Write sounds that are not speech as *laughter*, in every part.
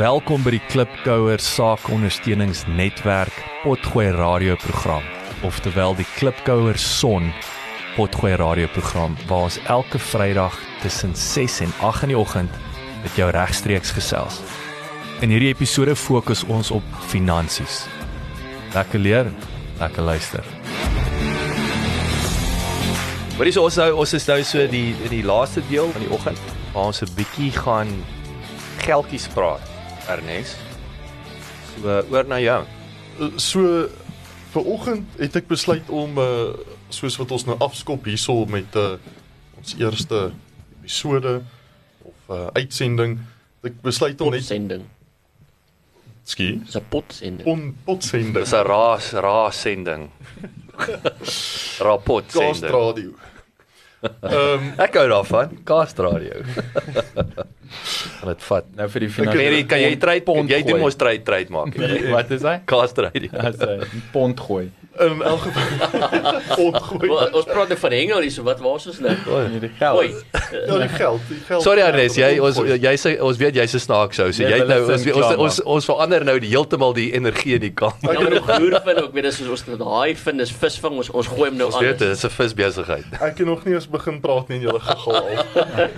Welkom by die Klipkouer Saakondersteuningsnetwerk Potgooi radioprogram, oftewel die Klipkouer Son Potgooi radioprogram waar ons elke Vrydag tussen 6 en 8 in die oggend met jou regstreeks gesels. In hierdie episode fokus ons op finansies. Lekker leer, lekker luister. Wat is ons nou ons is nou so die die laaste deel van die oggend waar ons 'n bietjie gaan geldjies praat. Ernest. So oor na jou. So vir oggend het ek besluit om uh soos wat ons nou afskop hierso met uh ons eerste episode of uh uitsending, ek besluit om net potsending. skie Dis 'n potsending. on potsending. Dis 'n raas raas sending. *laughs* Rapport sending. radio. Ehm Ek hou daarvan. Kaas *laughs* radio. Dit vat. Nou vir die finale. Mary, kan jy trade pond jy doen mos trade trade maak. jy. Wat is hy? Kaas radio. As 'n pond gooi. in elk geval *laughs* ontgooi. Ons praat nou van hengel hier, so wat waar is ons nou? Nee, die geld. Oei. Ja, die geld, die geld. Sorry Ernest, jy ons jy sê ons weet jy's 'n snaak sou. So Nee, jy nou ons ons ons ons verander nou die heeltemal die energie in die kamp. Ja, maar nog boer vind ook, weet jy, soos ons dit daai vind is visvang, ons ons gooi hom nou Ons aan. weet dit is 'n visbesigheid. Ek het nog nie eens begin praat nie en julle gegaan al.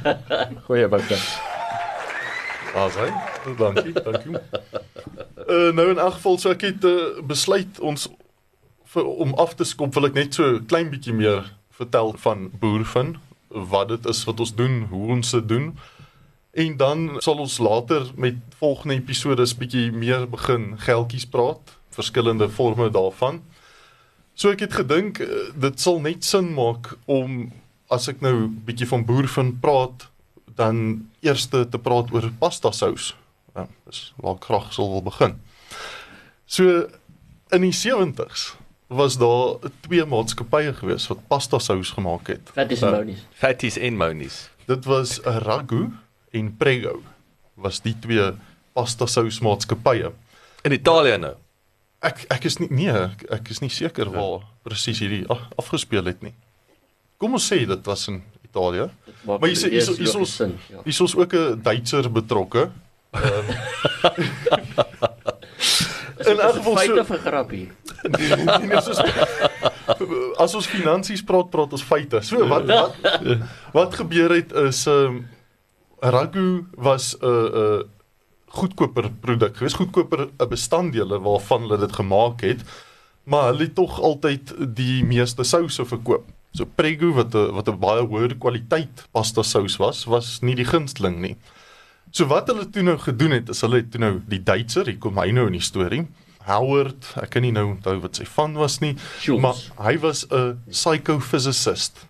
*laughs* Goeie bakkie. Daar's hy. Dankie, dankie. Uh nou in elk geval so ek het uh, besluit ons vir, om af te skop wil ek net so klein bietjie meer vertel van boervin, wat dit is wat ons doen, hoe ons dit doen. En dan sal ons later met volgende episodes bietjie meer begin geldjies praat, verskillende forme daarvan. So ek het gedink uh, dit sal net sin maak om as ek nou bietjie van boervin praat, dan eers te praat oor pasta sous. Ja, dis waar ek graag sal wil begin. So in die 70s was daar twee maatskappye gewees wat pasta sous gemaak het. Wat is Ja. monies? Fatties en monies. Dit was Ragu en Prego was die twee pasta sous maatskappye. In Italië nou. Ek ek is nie nee, ek, ek is nie seker waar presies hierdie af, afgespeel het nie. Kom ons sê dit was in Italië. Maak Maar hier is- hier is- eers hier is ons- ja. Ons ook 'n Duitser betrokke. Ehm Is *laughs* in elk 'n geval so- of 'n grappie? Nee, nee, soos, *laughs* as ons finansies praat, praat ons feite. So wat *laughs* wat wat gebeur het is ehm um, Ragu was 'n uh, 'n uh, goedkoper produk. Gewees goedkoper 'n bestanddele waarvan hulle dit gemaak het, maar hulle het tog altyd die meeste souse verkoop. So Prego wat 'n wat 'n baie hoër kwaliteit pasta sous was, was nie die gunsteling nie. So wat hulle toe nou gedoen het, is hulle het toe nou die Duitser, hier kom hy nou in die storie. Howard, ek kan nie nou onthou wat sy van was nie, Schultz. maar hy was 'n psychophysicist.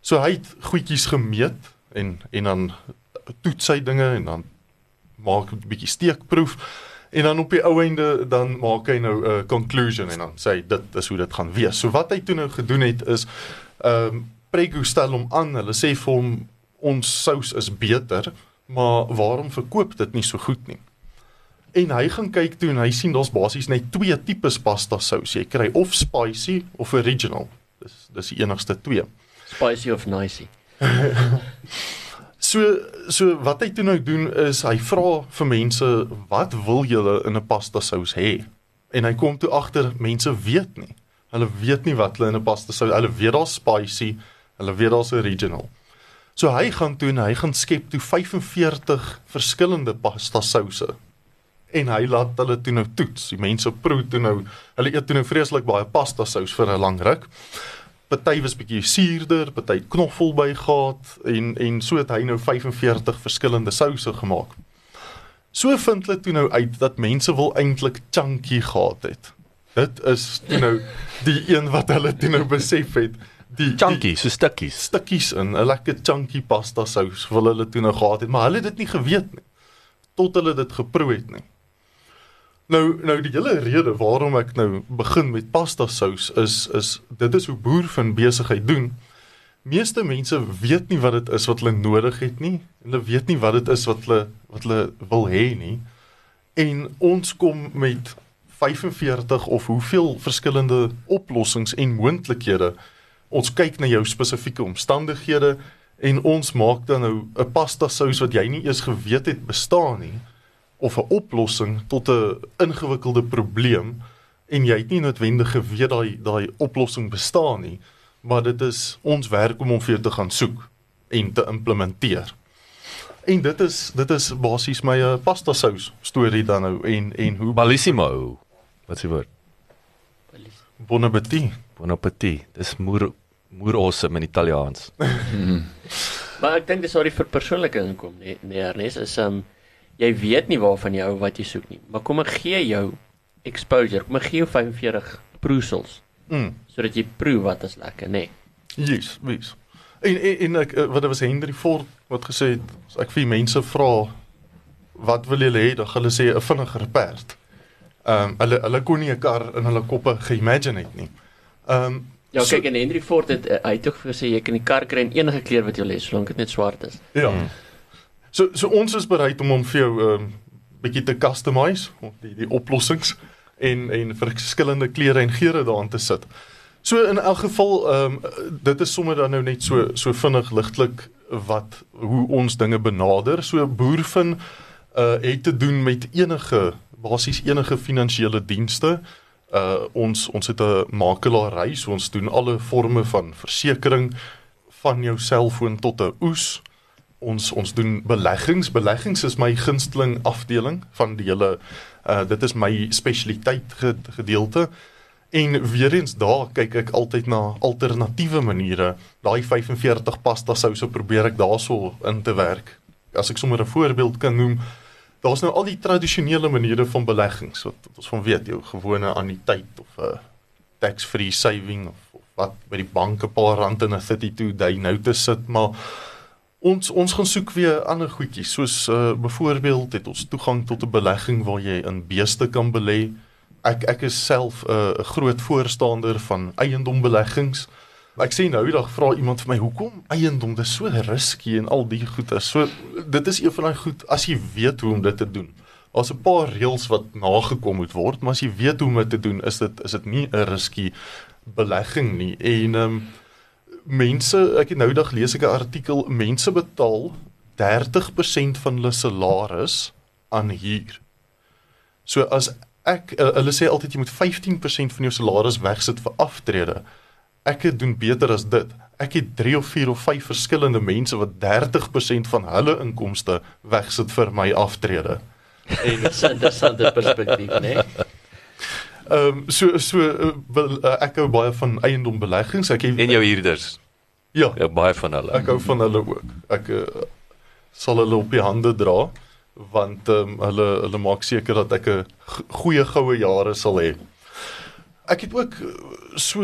So hy het goedjies gemeet en en dan toets hy dinge en dan maak 'n bietjie steekproef en dan op die ou einde dan maak hy nou 'n conclusion en dan sê hy dit is hoe dit gaan wees. So wat hy toe nou gedoen het is ehm um, Prego stel hom aan, hulle sê vir hom ons sous is beter, maar waarom verkoop dit nie so goed nie? En hy gaan kyk toe en hy sien daar's basies net twee tipes pasta sous. Jy kry of spicy of original. Dis dis die enigste twee. Spicy of nicey. *laughs* So so wat hy toe nou doen is hy vra vir mense wat wil julle in 'n pasta sous hê? En hy kom toe agter mense weet nie. Hulle weet nie wat hulle in 'n pasta sous. Hulle weet daar's spicy, hulle weet daar's original. So hy gaan toe en hy gaan skep toe 45 verskillende pasta souse. En hy laat hulle toe nou toets. Die mense proe toe nou, hulle eet toe nou vreeslik baie pasta sous vir 'n lang ruk. Party was bietjie suurder, party knoffel by gehad en en so het hy nou 45 verskillende souse gemaak. So vind hulle toe nou uit dat mense wil eintlik chunky gehad het. Dit is toe nou *laughs* die een wat hulle toe nou besef het, die die Chunky, so stukkies. stukkies in 'n lekker chunky pasta sous wil hulle toe nou gehad het, maar hulle het dit nie geweet nie tot hulle dit geproe het nie. Nou nou die hele rede waarom ek nou begin met pasta sous is is dit is hoe boer van besigheid doen. Meeste mense weet nie wat dit is wat hulle nodig het nie. Hulle weet nie wat dit is wat hulle wat hulle wil hê nie. En ons kom met 45 of hoeveel verskillende oplossings en moontlikhede. Ons kyk na jou spesifieke omstandighede en ons maak dan nou 'n pasta sous wat jy nie eers geweet het bestaan nie of 'n oplossing tot 'n ingewikkelde probleem en jy het nie noodwendig geweet daai daai oplossing bestaan nie, maar dit is ons werk om hom vir jou te gaan soek en te implementeer. En dit is dit is basies my uh, pasta sous storie dan nou en en hoe Bellissimo. Wat die woord? bon appetit. Bon appetit. Dis moer moer awesome in Italiaans. *laughs* Maar ek dink dis waar die verpersoonliking kom, nee, nee Ernest, is um jy weet nie waarvan jy hou wat jy soek nie. Maar kom ek gee jou exposure. Kom ek gee jou 45 proesels Mm. sodat jy proe wat is lekker, nê. Nee. Yes, wees. En en, en ek eh, wat dit was Henry Ford wat gesê het as ek vir mense vra wat wil julle hê, dan hulle sê 'n vinniger perd. Ehm um, hulle hulle kon nie 'n kar in hulle koppe geimagine het nie. Ehm um, Ja, So- kyk en Henry Ford het uh, hy het ook gesê jy kan die kar kry in enige kleur wat jy wil hê, solank dit net swart is. Ja. Mm. So so ons is bereid om hom vir jou 'n um, bietjie te customize, om die die oplossings en en verskillende kleure en geure daarin te sit. So in elk geval ehm um, dit is sommer dan nou net so so vinnig ligtelik wat hoe ons dinge benader. So boervin uh het te doen met enige basies enige finansiële dienste. Uh ons ons het 'n makelaary, so ons doen alle forme van versekerings van jou selfoon tot 'n oes ons ons doen beleggings. Beleggings is my gunsteling afdeling van die hele uh dit is my spesialiteit gedeelte. En weer eens daar kyk ek altyd na alternatiewe maniere. Daai 45 pasta souse probeer ek daarso in te werk. As ek sommer 'n voorbeeld kan noem, daar's nou al die tradisionele maniere van beleggings wat, wat ons van weet, jou gewone anniteit of 'n uh, tax-free saving of, of wat by die bank 'n paar rand in 'n 32 day notice sit, maar Ons ons gaan soek weer ander goedjies soos uh byvoorbeeld het ons toegang tot 'n belegging waar jy in beeste kan belê. Ek ek is self 'n uh, groot voorstander van eiendombeleggings. Ek sê nou die dag vra iemand vir my hoekom eiendom dis so risky en al die goed is. So dit is een van daai goed as jy weet hoe om dit te doen. Daar's 'n paar reëls wat nagekom moet word, maar as jy weet hoe om dit te doen, is dit is dit nie 'n risky belegging nie. En ehm um, mense, ek het nou dag lees ek 'n artikel, mense betaal 30% van hulle salaris aan huur. So as ek uh, hulle sê altyd jy moet 15% van jou salaris wegsit vir aftrede. Ek het doen beter as dit. Ek het 3 of 4 of 5 verskillende mense wat 30% van hulle inkomste wegsit vir my aftrede. En *laughs* Dis 'n interessante perspektief, nê. Nee. Ehm um, so so uh, wil, uh, ek hou baie van eiendombeleggings. Ek het, En jou huurders. ja, Ja, baie van hulle. Ek hou van hulle ook. Ek uh, sal hulle op die hande dra want ehm um, hulle hulle maak seker dat ek 'n goeie goue jare sal hê. Ek het ook so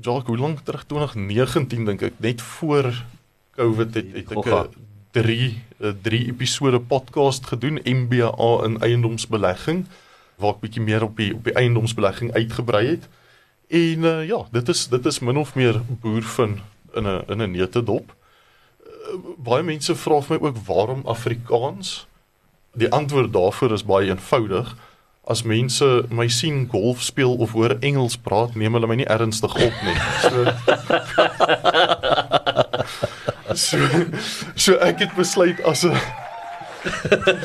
Jacques, hoe lank terug 2019 dink ek net voor Covid het, het ek. 'n 3 3 episode podcast gedoen MBA in eiendomsbelegging waar ek bietjie meer op die op die eiendomsbelegging uitgebrei het. En uh, ja, dit is dit is min of meer boervin in 'n in 'n neutedop. Uh, baie mense vra vir my ook waarom Afrikaans? Die antwoord daarvoor is baie eenvoudig. As mense my sien golf speel of hoor Engels praat, neem hulle my nie ernstig op nie. So *laughs* So, so ek het besluit as 'n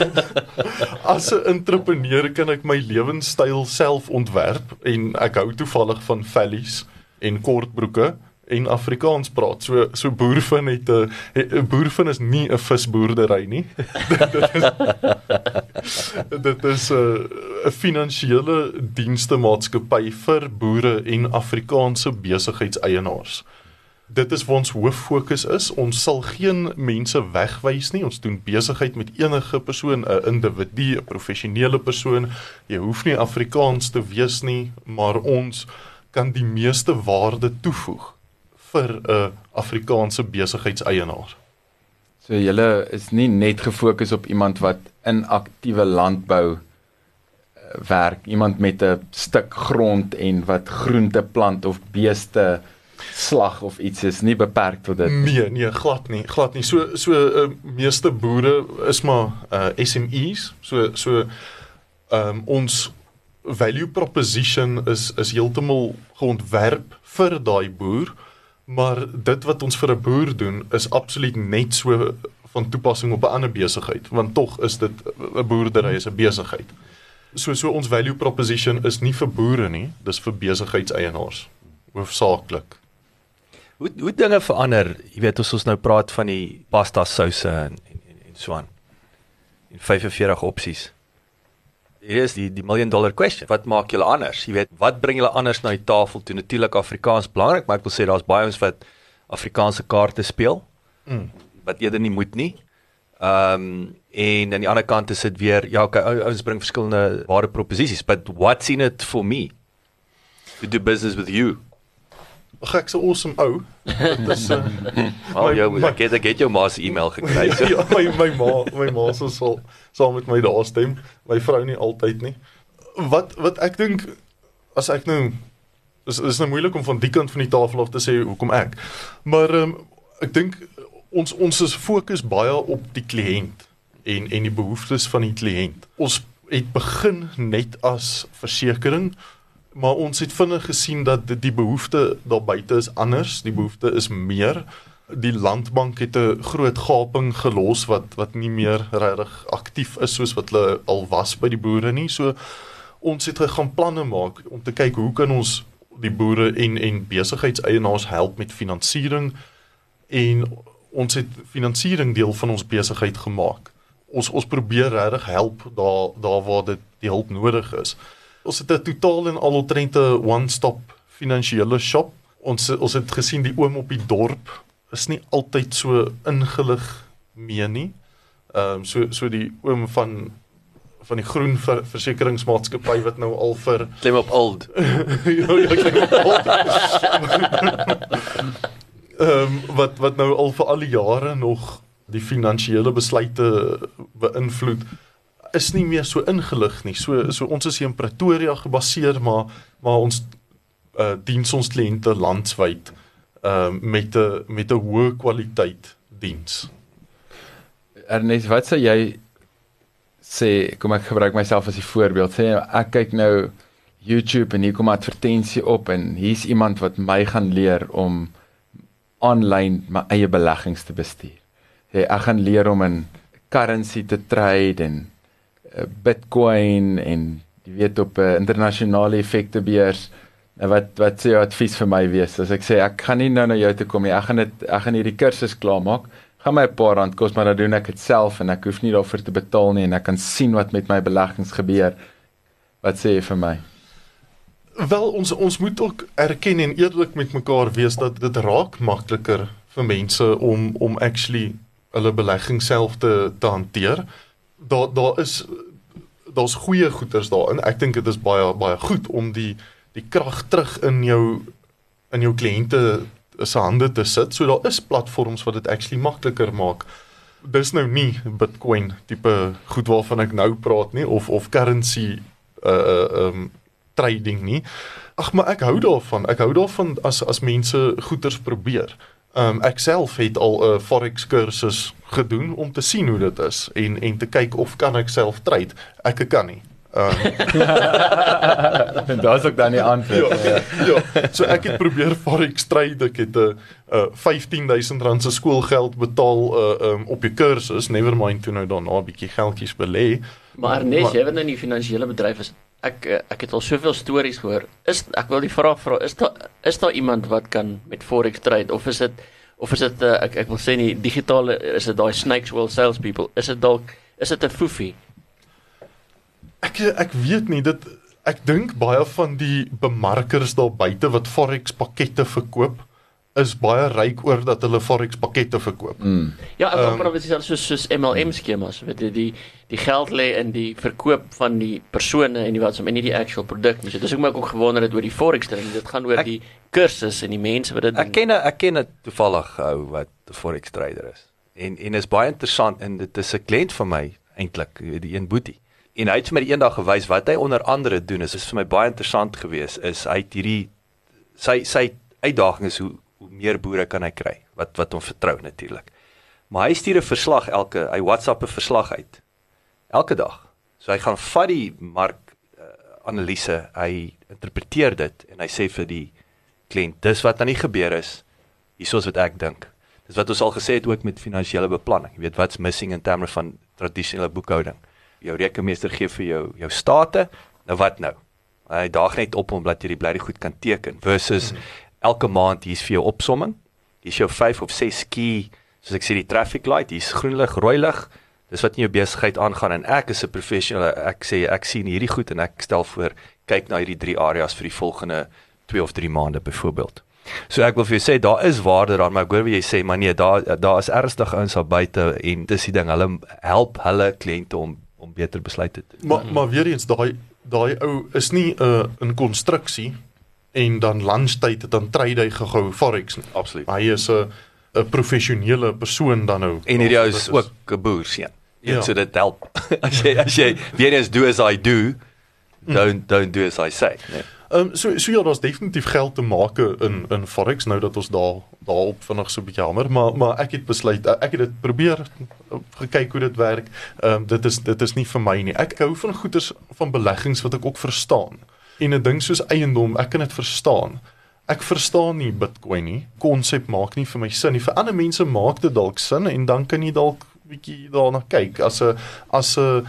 *laughs* as 'n entrepreneur kan ek my lewenstyl self ontwerp en ek hou toevallig van vellies en kortbroeke en Afrikaans praat. So so boervin het 'n 'n boervin is nie 'n visboerdery nie. *laughs* dit is *laughs* dit is 'n 'n finansiële dienste maatskappy vir boere en Afrikaanse besigheidseienaars. Dit is waar ons hoof fokus is. Ons sal geen mense wegwys nie. Ons doen besigheid met enige persoon, 'n individu, 'n professionele persoon. Jy hoef nie Afrikaans te wees nie, maar ons kan die meeste waarde toevoeg vir 'n Afrikaanse besigheidseienaar. So julle is nie net gefokus op iemand wat in aktiewe landbou eh, werk, iemand met 'n stuk grond en wat groente plant of beeste slag of iets is nie beperk tot dit. Nee, nee, glad nie, glad nie. So so uh, meeste boere is maar uh, SMEs. So so ehm um, ons value proposition is is heeltemal geontwerp vir daai boer, maar dit wat ons vir 'n boer doen is absoluut net so van toepassing op 'n ander besigheid, want tog is dit 'n boerdery is 'n besigheid. So so ons value proposition is nie vir boere nie, dis vir besigheidseienaars hoofsaaklik. Hoe hoe dinge verander, jy weet as ons nou praat van die pasta souse en en en, en so aan. En 45 opsies. Hier is die die million dollar question. Wat maak julle anders? Jy weet, wat bring julle anders na die tafel toe? Natuurlik Afrikaans belangrik, maar ek wil sê daar's baie ons wat Afrikaanse kaarte speel. Mm. Wat eerder nie moet nie. Ehm um, en aan die ander kant is dit weer ja, okay, ouens bring verskillende ware proposisies, but what's in it for me? To do business with you. Ag ek's 'n awesome ou. *laughs* Dis uh, Wel, My- jou my- ek het ek het jou ma se e-mail gekry. So. *laughs* ja, my my ma, my ma sal sal saam met my daar stem. My vrou nie altyd nie. Wat wat ek dink as ek nou is is nou moeilik om van die kant van die tafel af te sê hoekom ek. Maar um, ek dink ons ons is fokus baie op die kliënt en en die behoeftes van die kliënt. Ons het begin net as versekering maar ons het vinnig gesien dat die- behoefte daar buite is anders, die behoefte is meer. Die landbank het 'n groot gaping gelos wat wat nie meer regtig aktief is soos wat hulle al was by die boere nie. So ons het gaan planne maak om te kyk hoe kan ons die boere en en besigheidseienaars help met finansiering en ons het finansiering deel van ons besigheid gemaak. Ons ons probeer regtig help daar daar waar dit die hulp nodig is. Ons het 'n totaal en al omtrent 'n one-stop finansiële shop. Ons ons het gesien die oom op die dorp is nie altyd so ingelig mee nie. Ehm um, so so die oom van van die groen ver, versekeringsmaatskappy wat nou al vir *laughs* Klim op old. *laughs* ja, ja, ek dink wel. Ehm wat wat nou al vir al die jare nog die finansiële besluite beïnvloed is nie meer so ingelig nie. So so ons is hier in Pretoria gebaseer, maar maar ons uh diens ons kliënte landwyd ehm uh, met 'n met 'n hoë kwaliteit diens. Ernest, wat sou jy sê, kom ek gebruik myself as 'n voorbeeld. Sê ek kyk nou YouTube en hier kom 'n advertensie op en hier's iemand wat my gaan leer om aanlyn my eie beleggings te bestuur. Sê ek gaan leer om in currency te trade en Bitcoin en jy weet op 'n uh, internasionale effektebeurs. Nou wat wat sê jou advies vir my wees as ek sê ek gaan nie nou na jou toe kom nie. Ek gaan dit ek gaan hierdie kursus klaarmaak gaan my 'n paar rand kos, maar dan doen ek dit self en ek hoef nie daarvoor te betaal nie en ek kan sien wat met my beleggings gebeur. Wat sê jy vir my? Wel ons ons moet ook erken en eerlik met mekaar wees dat dit raak makliker vir mense om om actually hulle belegging self te te hanteer. Daar daar is daar's goeie goeders daarin. Ek dink dit is baie baie goed om die die krag terug in jou in jou kliënte se hande te sit. So daar is platforms wat dit actually makliker maak. Dis nou nie Bitcoin tipe goed waarvan ek nou praat nie of of currency uh uh um trading nie. Ag maar ek hou daarvan. Ek hou daarvan as as mense goeders probeer. Um ek self het al 'n forex kursus gedoen om te sien hoe dit is en en te kyk of kan ek self trade. Ek kan nie. *laughs* Um en daar's ook dan die antwoord. ja, ja. So ek het probeer forex trade. Ek het 'n uh, 15000 rand se skoolgeld betaal uh, um, op die kursus. Never mind toe nou daarna 'n bietjie geldjies belê. Maar Maar- jy wat nou in die finansiële bedryf is, ek eh, ek het al soveel stories gehoor. Is ek wil die vraag vra, is daar is daar iemand wat kan met forex trade of is dit of is dit uh, ek ek wil sê nie digitale is dit daai snakes will sales people? Is dit dalk is dit 'n foefie? Ek ek weet nie dit ek dink baie van die bemarkers daar buite wat forex pakkette verkoop is baie ryk oor dat hulle forex pakkette verkoop. Mm. Ja, ek Ehm, um, praat dis soos soos MLM skemas, weet jy, die die geld lê in die verkoop van die persone en die wat en nie die actual produk nie. So dis hoekom ek ook gewonder het oor die forex ding. Dit gaan oor Ek- die kursus en die mense wat dit Ek ken ek ken 'n toevallig ou wat 'n forex trader is. En en is baie interessant en dit is 'n kliënt van my eintlik, die een boetie. En hy het vir my eendag gewys wat hy onder andere doen is, is vir my baie interessant geweest is hy het hierdie sy sy uitdaging is hoe hoe meer boere kan hy kry wat wat hom vertrou natuurlik. Maar hy stuur 'n verslag elke hy WhatsApp 'n verslag uit. Elke dag. So hy gaan vat die mark uh, analise, hy interpreteer dit en hy sê vir die kliënt dis wat aan die gebeur is. Hiersoos wat ek dink. Dis wat ons al gesê het ook met finansiële beplanning. Jy weet wat's missing in terme van tradisionele boekhouding. Jou rekenmeester gee vir jou jou state, nou wat nou? Hy daag net op omdat jy die blyde goed kan teken versus mm -hmm. Elke maand hier's vir jou opsomming. Hier's jou 5 of 6 key, soos ek sê die traffic light, hier's groen lig, rooi lig. Dis wat in jou besigheid aangaan en ek is 'n professional. Ek sê ek sien hierdie goed en ek stel voor kyk na hierdie drie areas vir die volgende 2 of 3 maande byvoorbeeld. So ek wil vir jou sê daar is waarde daarin, maar ek hoor wat jy sê, maar nee, daar daar is ernstig ouens daar buite en dis die ding, hulle help hulle kliënte om om beter besluite te neem. Maar maar weer eens daai daai ou is nie 'n uh, 'n konstruksie en dan lunchtyd dan trade hy gehou forex nie. Absoluut. Hy is 'n 'n professionele persoon dan nou. En hierdie ou is ook 'n boer seun. Ja, so dit help. *laughs* as jy as jy weer eens do as I do, don't don't do as I say, nee. Ehm um, so so ja, daar's definitief geld te maak in in forex nou dat ons daar daarop vinnig so 'n bietjie hamer, maar maar ek het besluit ek het dit probeer gekyk hoe dit werk. Ehm um, dit is dit is nie vir my nie. Ek hou van goeders van beleggings wat ek ook verstaan. En 'n ding soos eiendom, ek kan dit verstaan. Ek verstaan nie Bitcoin nie. Konsep maak nie vir my sin nie. Vir ander mense maak dit dalk sin en dan kan jy dalk bietjie daarna kyk as 'n as 'n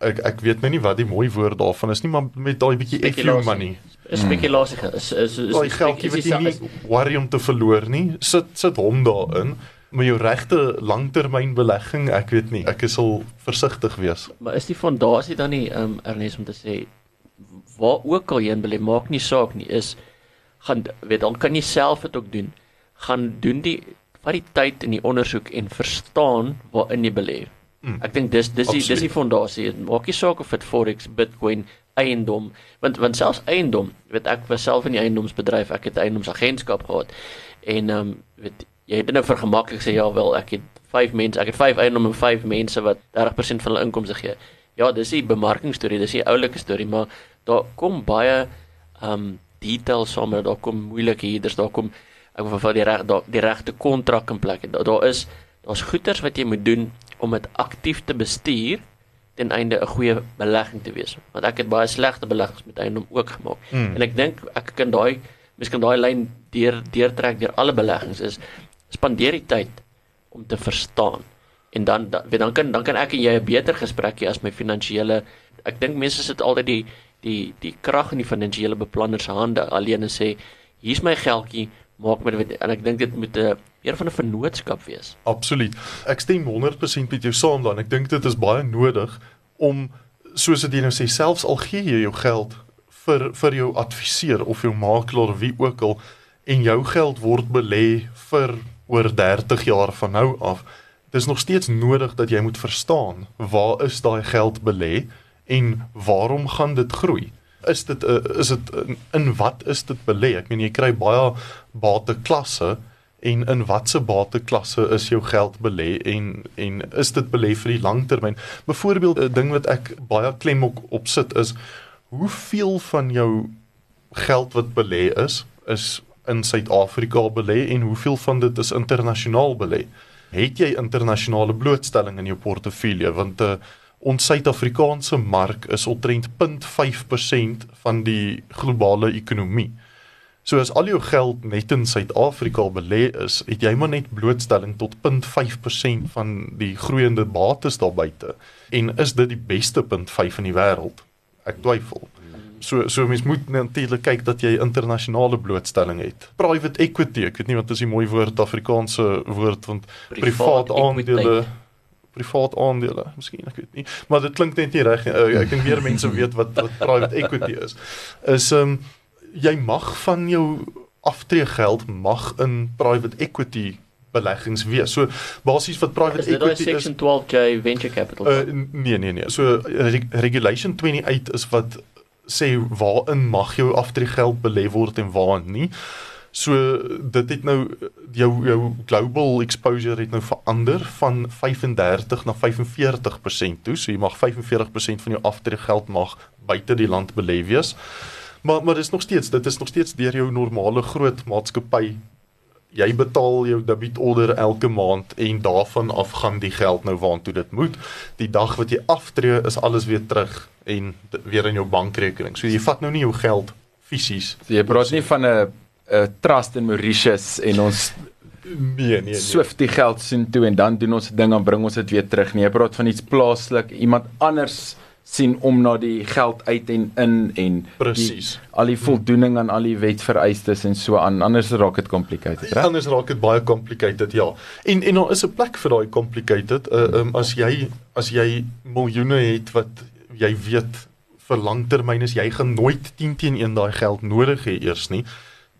ek ek weet nou nie wat die mooi woord daarvan is nie, maar met daai bietjie FU money. Is spekulasie is is is daai geld wat jy nie worry om te verloor nie. Sit sit hom daarin. Maar jou regte langtermynbelegging, ek weet nie, ek is al versigtig wees. Maar is die fondasie dan nie um Ernest om te sê waar ook al jy in belê maak nie saak nie, is gaan weet dan kan jy self dit ook doen. Gaan doen die vat die tyd in die ondersoek en verstaan waarin jy belê. Hmm. Ek dink dis dis die, dis die fondasie. Maak nie saak of dit forex, bitcoin, eiendom, want want selfs eiendom, weet ek was self in die eiendomsbedryf, ek het eiendomsagentskap gehad. En ehm um, weet jy het nou vir gemaklik sê ja wel, ek het 5 mense, ek het 5 eiendomme en 5 mense wat 30% van hulle inkomste gee. Ja, dis die bemarkingstorie, dis die oulike storie, maar daar kom baie ehm um, details saam, daar kom moeilike hierders, daar kom ek wil vir die reg die regte kontrak in plek. Daar, daar is daar's goeders wat jy moet doen om dit aktief te bestuur ten einde 'n goeie belegging te wees. Want ek het baie slegte beleggings met eiendom ook gemaak. Mm. En ek dink ek kan daai miskien daai lyn deur deurtrek deur alle beleggings is spandeer die tyd om te verstaan. En dan dan, dan kan dan kan ek en jy 'n beter gesprek hê as my finansiële ek dink mense sit altyd die die die krag in die finansiële beplanner se hande alleen en sê hier's my geldjie maak met en ek dink dit moet 'n meer van 'n vennootskap wees. Absoluut. Ek stem 100% met jou saam dan. Ek dink dit is baie nodig om soos dit nou sê selfs al gee jy jou geld vir vir jou adviseur of jou makelaar wie ook al en jou geld word belê vir oor 30 jaar van nou af. Dit is nog steeds nodig dat jy moet verstaan waar is daai geld belê en waarom gaan dit groei? is dit uh, is dit in, in wat is dit belê? Ek meen jy kry baie bateklasse en in watter bateklasse is jou geld belê en en is dit belê vir die langtermyn? Byvoorbeeld 'n ding wat ek baie klem op, op sit is hoeveel van jou geld wat belê is is in Suid-Afrika belê en hoeveel van dit is internasionaal belê? Het jy internasionale blootstelling in jou portefeulje want 'n uh, eh, ons Suid-Afrikaanse mark is omtrent 0.5% van die globale ekonomie. So as al jou geld net in Suid-Afrika belê is, het jy maar net blootstelling tot 0.5% van die groeiende bates daar buite. En is dit die beste 0.5 in die wêreld? Ek twyfel. So so mens moet natuurlik kyk dat jy internasionale blootstelling het. Private equity, ek weet nie wat is die mooi woord Afrikaanse woord want privaat aandele privaat aandele, miskien ek weet nie, maar dit klink net nie reg nie. Uh, ek dink meer mense weet wat wat private equity is. Is ehm um, jy mag van jou aftreegeld mag in private equity beleggings wees. So basies wat private is equity is Section 12J venture capital. Uh, nee nee nee. So reg, regulation 28 is wat sê waarin mag jou aftreegeld belê word en waarin nie. So dit het nou jou jou global exposure het nou verander van 35 na 45% toe. So jy mag 45% van jou aftreegeld mag buite die land belê wees. Maar maar dis nog steeds, dit is nog steeds deur jou normale groot maatskappy. Jy betaal jou debit order elke maand en daarvan af gaan die geld nou waartoe dit moet. Die dag wat jy aftree is alles weer terug en weer in jou bankrekening. So jy vat nou nie jou geld fisies. So jy praat nie van 'n 'n trust in Mauritius en ons Nee, nee, nee. swift die geld sien toe en dan doen ons 'n ding en bring ons dit weer terug nie. Jy praat van iets plaaslik, iemand anders sien om na die geld uit en in en Presies. al die voldoening aan al die wetvereistes en so aan. Anders raak dit complicated, reg? Anders raak dit baie complicated, ja. En en daar is 'n plek vir daai complicated. Uh, um, as jy as jy miljoene het wat jy weet vir langtermyn is jy gaan nooit 10 teen 1 daai geld nodig hê eers nie.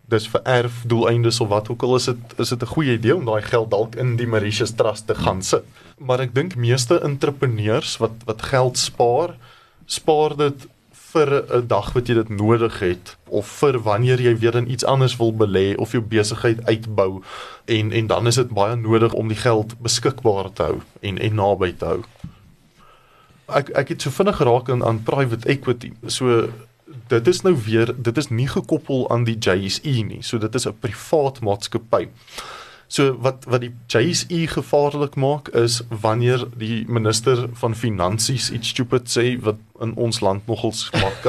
Dis vir erfdoeleindes of wat ook al is dit is dit 'n goeie idee om daai geld dalk in die Mauritius Trust te gaan sit. Maar ek dink meeste entrepreneurs wat wat geld spaar, spaar dit vir 'n dag wat jy dit nodig het of vir wanneer jy weer in iets anders wil belê of jou besigheid uitbou en en dan is dit baie nodig om die geld beskikbaar te hou en en naby te hou. Ek ek het so vinnig geraak aan aan private equity. So dit is nou weer dit is nie gekoppel aan die JSE nie. So dit is 'n privaat maatskappy. So wat wat die JSE gevaarlik maak is wanneer die minister van finansies iets stupid sê wat in ons land nogals maak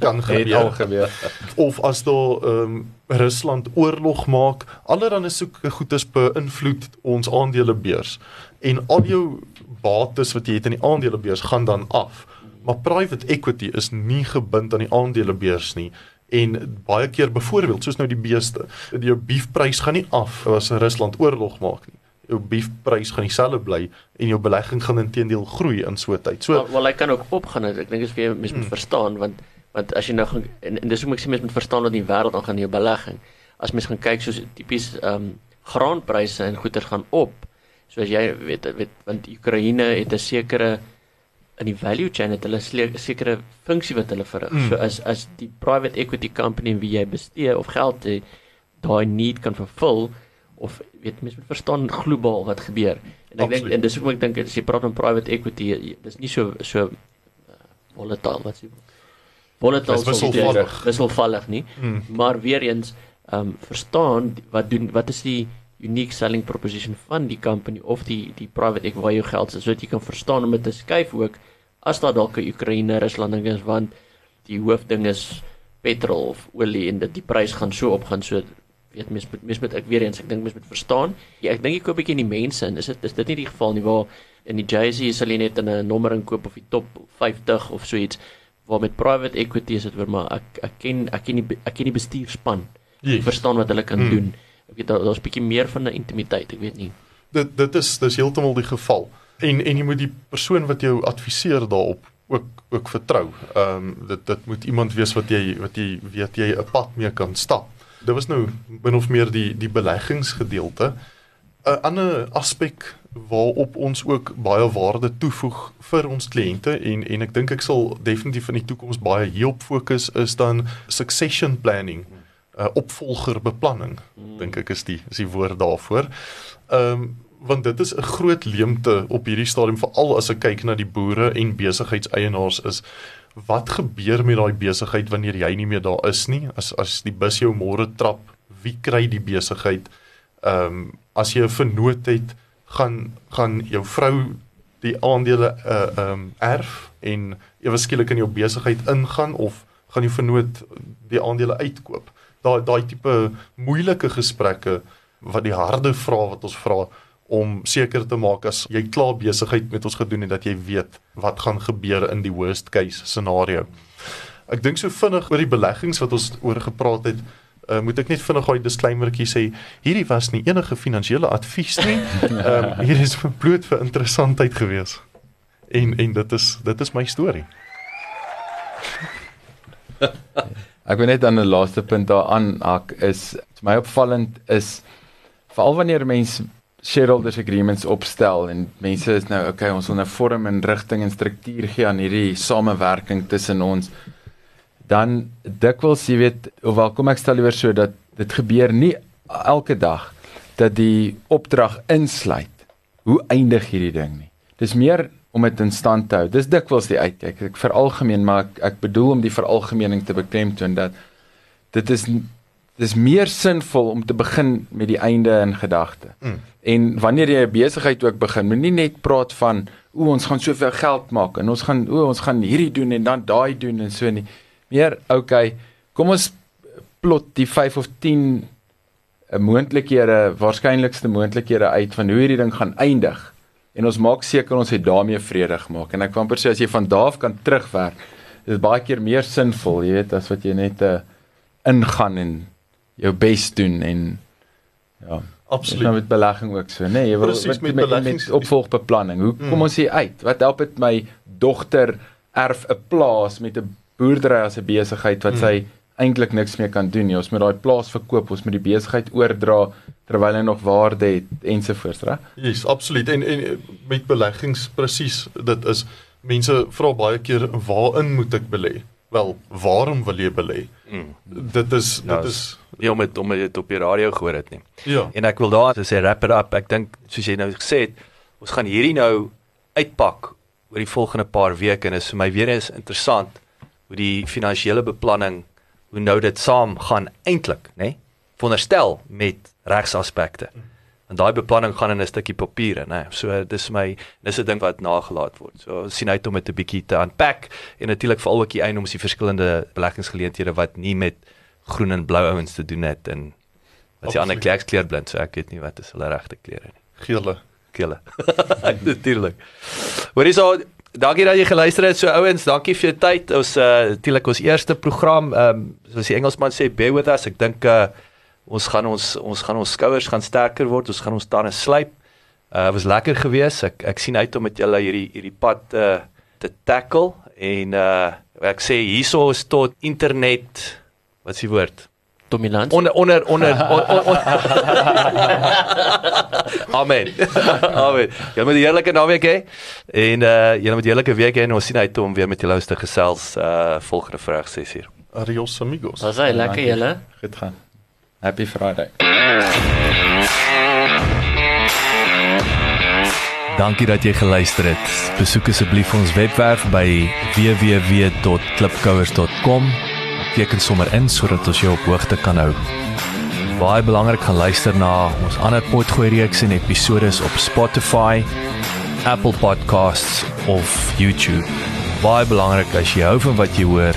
kan, *laughs* gebeur gebeur. of as daar ehm um, Rusland oorlog maak, allerlei soeke goeders beïnvloed ons aandelebeurs en al jou bates wat jy het in die aandelebeurs gaan dan af. Maar private equity is nie gebind aan die aandelebeurs nie en baie keer byvoorbeeld soos nou die beeste, jou beefprys gaan nie af as Rusland oorlog maak nie. Jou beefprys gaan dieselfde bly en jou belegging gaan intedeel groei in so 'n tyd. So Wel, wel hy kan ook opgaan. Ek dink dis vir mense moet verstaan want want as jy nou gaan en, en dis hoe ek sê mense moet verstaan dat die wêreld aangaan in jou belegging. As mens gaan kyk soos tipies ehm um, graanpryse en goeder gaan op. So as jy weet weet want Oekraïne het 'n sekere in die value chain het hulle 'n sekere funksie wat hulle verrig. Mm. So as as die private equity company wie jy bestee of geld het, daai need kan vervul of weet mense moet verstaan globaal wat gebeur. En ek dink en dis hoekom ek dink as jy praat van private equity, dis nie so so uh, volatile wat jy volatile Dis wisselvallig. wisselvallig nie, mm, maar weer eens ehm um, verstaan wat doen wat is die unique selling proposition van die company of die die private equity waar jou geld is sodat jy kan verstaan om dit te skuif ook as daar dalk 'n Oekraïne Rusland ding is want die hoofding is petrol of olie en dit die prys gaan so opgaan so weet mens moet mens moet ek weer eens ek dink mens moet verstaan. Ja, ek dink ek koop 'n bietjie in die mense in. Is dit is dit nie die geval nie waar in die JSE sal jy net in 'n nommer inkoop of die top 50 of so iets waar met private equity is dit weer maar ek ek ken ek ken die ek ken die bestuurspan. Ek yes. verstaan wat hulle kan Hmm. doen ek weet daar- daar's 'n bietjie meer van 'n intimiteit ek weet nie dit dit is dis heeltemal die geval. En en jy moet die persoon wat jou adviseer daarop ook ook vertrou. Ehm um, dit dit moet iemand wees wat jy wat jy weet jy 'n pad mee kan stap. Dit was nou min of meer die die beleggingsgedeelte. 'n Ander aspek waarop ons ook baie waarde toevoeg vir ons kliënte en en ek dink ek sal definitief in die toekoms baie hierop fokus is dan succession planning, uh, opvolgerbeplanning dink ek is die is die woord daarvoor. Ehm um, want dit is 'n groot leemte op hierdie stadium veral as ek kyk na die boere en besigheidseienaars is wat gebeur met daai besigheid wanneer jy nie meer daar is nie? As as die bus jou môre trap wie kry die besigheid? Ehm um, as jy 'n vernoot het gaan gaan jou vrou die aandele uh ehm um, erf en ewe skielik in jou besigheid ingaan of gaan die vernoot die aandele uitkoop daai daai tipe moeilike gesprekke wat die harde vrae wat ons vra om seker te maak as jy klaar besigheid met ons gedoen het dat jy weet wat gaan gebeur in die worst case scenario. Ek dink so vinnig oor die beleggings wat ons oor gepraat het, uh, moet ek net vinnig daai disclaimertjie sê, hierdie was nie enige finansiële advies nie. *laughs* Ehm um, hier is bloot vir interessantheid gewees. En en dit is dit is my storie. *laughs* Ek wil net aan 'n laaste punt daaraan hak is vir my opvallend is veral wanneer mense shareholders agreements opstel en mense is nou okay ons wil nou vorm en rigting en struktuur gee aan hierdie samewerking tussen ons dan dikwels jy weet of wel kom ek stel liewer so dat dit gebeur nie elke dag dat die opdrag insluit hoe eindig hierdie ding nie? Dis meer om dit in stand te hou dis dikwels die uitkyk ek veralgemeen maar ek, ek bedoel om die veralgemening te beklemtoon dat dit is dis meer sinvol om te begin met die einde in gedagte. Mm. En wanneer jy 'n besigheid ook begin, moenie net praat van o, ons gaan soveel geld maak en ons gaan o, ons gaan hierdie doen en dan daai doen en so nie. Meer, okay, kom ons plot die 5 of 10 'n moontlikhede, waarskynlikste moontlikhede uit van hoe hierdie ding gaan eindig. En ons maak seker ons het daarmee vrede gemaak. En ek kan amper sê as jy van daar af kan terugwerk, is baie keer meer sinvol, jy weet, as wat jy net 'n uh, ingaan en jou bes doen en ja. Absoluut. Nou met belegging ook so, nê? Nee, jy wil Presies, met, met met, met opvolgbeplanning. Hoe kom Mm. ons hier uit? Wat help dit my dogter erf 'n plaas met 'n boerdery as 'n besigheid wat Mm. sy eintlik niks meer kan doen nie. Ons moet daai plaas verkoop, ons moet die besigheid oordra terwyl hy nog waarde het ensovoorts, reg? Yes, absoluut. En en met beleggings presies, dit is mense vra baie keer waarin moet ek belê? Wel, waarom wil jy belê? Mm. Dit is Ja, dit is Nie om dit om dit op die radio gehoor het nie. ja. En ek wil daar sê wrap it up. Ek dink soos jy nou gesê het, ons gaan hierdie nou uitpak oor die volgende paar weke en is vir my weer eens interessant hoe die finansiële beplanning hoe nou dit saam gaan eintlik, nê? Nee? Veronderstel met regsaspekte. En daai beplanning gaan in 'n stukkie papiere, nê. Nee? So dis my dis 'n ding wat nagelaat word. So ons sien uit om dit 'n bietjie te unpack en natuurlik veral ook die eienoms die verskillende beleggingsgeleenthede wat nie met groen en blou ouens te doen het en wat die ander Absoluut. kleks kleurblind, so ek weet nie wat is hulle regte kleure nie. Gele. Kille. *laughs* Natuurlik. Hoorie so, dankie dat jy geluister het. So ouens, dankie vir jou tyd. Ons uh natuurlik ons eerste program, ehm um, soos die Engelsman sê, bear with us. Ek dink uh ons gaan ons ons gaan ons skouers gaan sterker word. Ons gaan ons tande slyp. Uh was lekker geweest. Ek ek sien uit om met julle hierdie hierdie pad uh te tackle en uh ek sê hierso is tot internet wat is die woord? Dominant. onder onder onder *laughs* on, on, on. Amen. Amen. Jy moet 'n heerlike naweek hê en uh jy moet 'n heerlike week hê en ons sien uit om weer met julle te gesels uh volgende Vrydag 6uur. Adios amigos. Was hy lekker julle? Goed gaan. Happy Friday. Dankie dat jy geluister het. Besoek asseblief ons webwerf by www.klipkouers.com. Teken sommer in sodat ons jou op hoogte kan hou. Baie belangrik gaan luister na ons ander potgooi reeks en episodes op Spotify, Apple Podcasts of YouTube. Baie belangrik as jy hou van wat jy hoor,